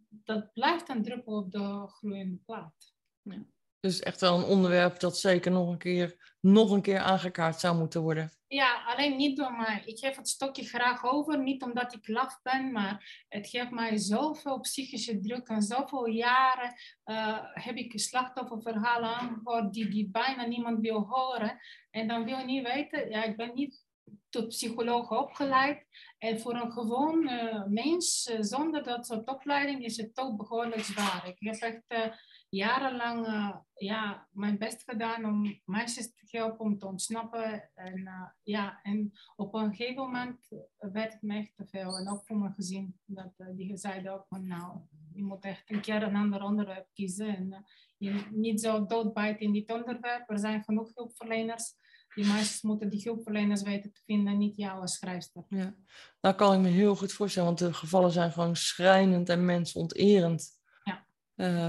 dat blijft een druppel op de gloeiende plaat. Ja. Dus echt wel een onderwerp dat zeker nog een keer, nog een keer aangekaart zou moeten worden. Ja, alleen niet door mij. Ik geef het stokje graag over. Niet omdat ik laf ben, maar het geeft mij zoveel psychische druk. En zoveel jaren uh, heb ik slachtofferverhalen aangehoord die, die bijna niemand wil horen. En dan wil je niet weten, ja, ik ben niet tot psycholoog opgeleid. En voor een gewoon uh, mens uh, zonder dat soort opleiding is het toch behoorlijk zwaar. Ik heb echt uh, jarenlang ja, mijn best gedaan om meisjes te helpen om te ontsnappen. En, ja, en op een gegeven moment werd het me echt te veel. En ook voor mijn gezin. Dat, die zeiden ook van nou, je moet echt een keer een ander onderwerp kiezen. En je niet zo doodbijten in dit onderwerp. Er zijn genoeg hulpverleners die meisjes moeten die hulpverleners weten te vinden, niet jou als schrijfster. Ja, daar kan ik me heel goed voorstellen, want de gevallen zijn gewoon schrijnend en mensonterend. Ja.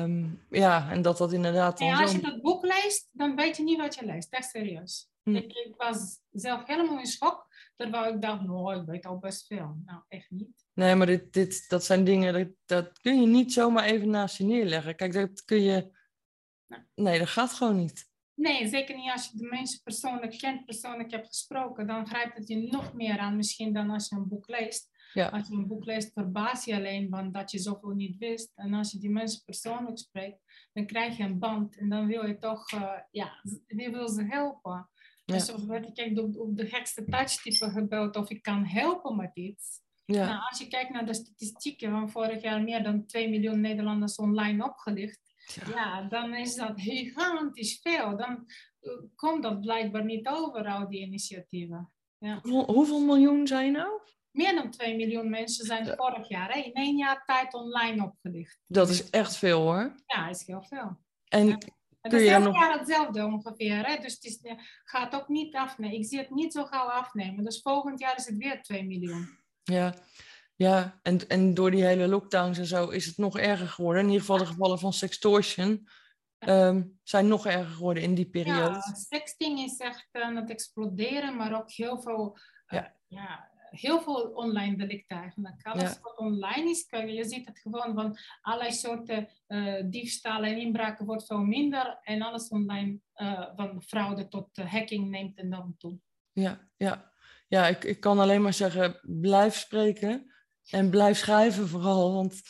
Um, ja, en dat dat inderdaad. Ja, als je dat boek leest, dan weet je niet wat je leest. Echt serieus. Hm. Ik, ik, was zelf helemaal in schok, terwijl ik dacht, nou, ik weet al best veel. Nou, echt niet. Nee, maar dit, dit, dat zijn dingen, dat, dat kun je niet zomaar even naast je neerleggen. Kijk, dat kun je... Nee, dat gaat gewoon niet. Nee, zeker niet als je de mensen persoonlijk kent, persoonlijk hebt gesproken. Dan grijpt het je nog meer aan misschien dan als je een boek leest. Ja. Als je een boek leest, verbaas je alleen van dat je zoveel niet wist. En als je die mensen persoonlijk spreekt, dan krijg je een band. En dan wil je toch, uh, ja, je wil ze helpen. Ja. Dus of werd ik op, op de gekste touchtype gebeld of ik kan helpen met iets. Ja. Nou, als je kijkt naar de statistieken van vorig jaar, meer dan 2 miljoen Nederlanders online opgelicht. Ja. dan is dat gigantisch veel. Dan eh, komt dat blijkbaar niet over, al die initiatieven. Ja. hoeveel miljoen zijn nou? Meer dan 2 miljoen mensen zijn vorig jaar hè, in één jaar tijd online opgelicht. Dat is echt veel hoor. Ja, is heel veel. En ja. Het is elk nog... jaar hetzelfde ongeveer. Hè? Dus het is, gaat ook niet afnemen. Ik zie het niet zo gauw afnemen. Dus volgend jaar is het weer 2 miljoen. Ja, ja, en, en door die hele lockdowns en zo is het nog erger geworden. In ieder geval de gevallen van sextortion um, zijn nog erger geworden in die periode. Ja, sexting is echt aan het exploderen, maar ook heel veel, uh, ja. heel veel online delicten eigenlijk. Alles wat online is, je ziet het gewoon van allerlei soorten uh, diefstallen en inbraken wordt veel minder. En alles online, uh, van fraude tot hacking, neemt enorm toe. Ja, ja. ja ik, ik kan alleen maar zeggen, blijf spreken. En blijf schrijven vooral, want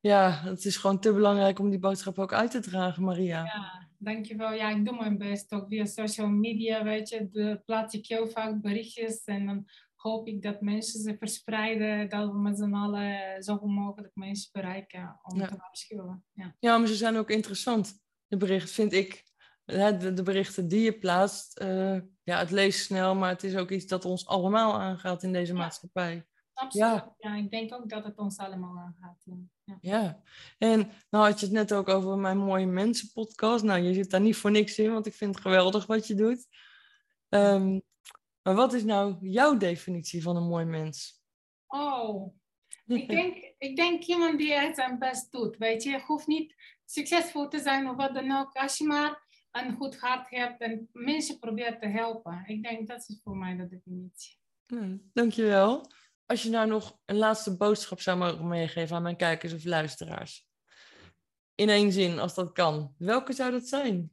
ja, het is gewoon te belangrijk om die boodschap ook uit te dragen, Maria. Ja, dankjewel. Ja, ik doe mijn best ook via social media, weet je. De, plaats ik heel vaak berichtjes en dan hoop ik dat mensen ze verspreiden, dat we met z'n allen zoveel mogelijk mensen bereiken om te waarschuwen. Ja. ja, maar ze zijn ook interessant, de berichten, vind ik. De, de berichten die je plaatst, uh, ja, het leest snel, maar het is ook iets dat ons allemaal aangaat in deze maatschappij. Absoluut. Ja. Ja. ik denk ook dat het ons allemaal aangaat. Ja. Ja. Ja, en nou had je het net ook over mijn Mooie Mensen podcast. Nou, je zit daar niet voor niks in, want ik vind het geweldig wat je doet. Ehm, maar wat is nou jouw definitie van een mooi mens? Oh, ik denk, ik denk iemand die het zijn best doet. Weet je, je hoeft niet succesvol te zijn of wat dan ook. Als je maar een goed hart hebt en mensen probeert te helpen. Ik denk dat is voor mij de definitie. Hm, dankjewel. Als je nou nog een laatste boodschap zou mogen meegeven aan mijn kijkers of luisteraars. In één zin, als dat kan. Welke zou dat zijn?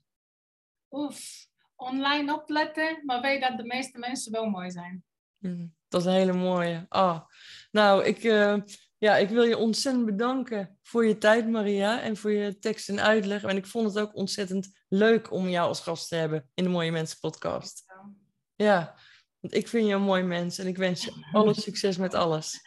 Oef, online opletten, maar weet dat de meeste mensen wel mooi zijn. Hm, Dat is een hele mooie. Ah, nou, ik, eh, ja, ik wil je ontzettend bedanken voor je tijd, Maria, en voor je tekst en uitleg. En ik vond het ook ontzettend leuk om jou als gast te hebben in de Mooie Mensen podcast. Ja, want ik vind je een mooi mens en ik wens je alle succes met alles.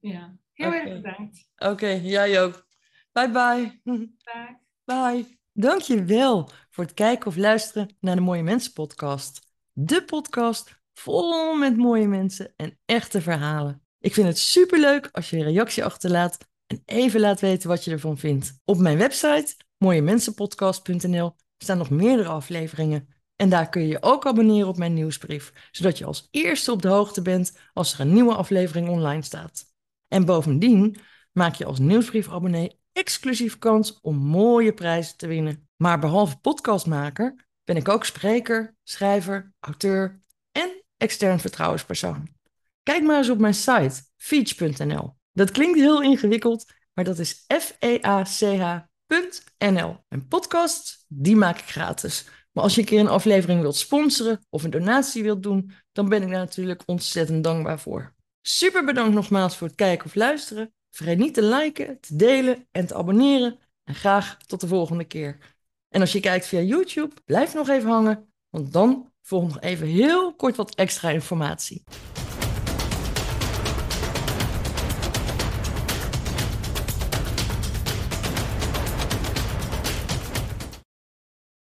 Ja, heel erg bedankt. Oké, jij ook. Bye bye. Dag. Bye. Dankjewel voor het kijken of luisteren naar de Mooie Mensen podcast. De podcast vol met mooie mensen en echte verhalen. Ik vind het superleuk als je een reactie achterlaat en even laat weten wat je ervan vindt. Op mijn website mooiemensenpodcast.nl staan nog meerdere afleveringen. En daar kun je je ook abonneren op mijn nieuwsbrief, zodat je als eerste op de hoogte bent als er een nieuwe aflevering online staat. En bovendien maak je als nieuwsbriefabonnee exclusief kans om mooie prijzen te winnen. Maar behalve podcastmaker ben ik ook spreker, schrijver, auteur en extern vertrouwenspersoon. Kijk maar eens op mijn site feach.nl. Dat klinkt heel ingewikkeld, maar dat is F-E-A-C-H.nl. En podcasts, die maak ik gratis. Maar als je een keer een aflevering wilt sponsoren of een donatie wilt doen, dan ben ik daar natuurlijk ontzettend dankbaar voor. Super bedankt nogmaals voor het kijken of luisteren. Vergeet niet te liken, te delen en te abonneren. En graag tot de volgende keer. En als je kijkt via YouTube, blijf nog even hangen, want dan volgt nog even heel kort wat extra informatie.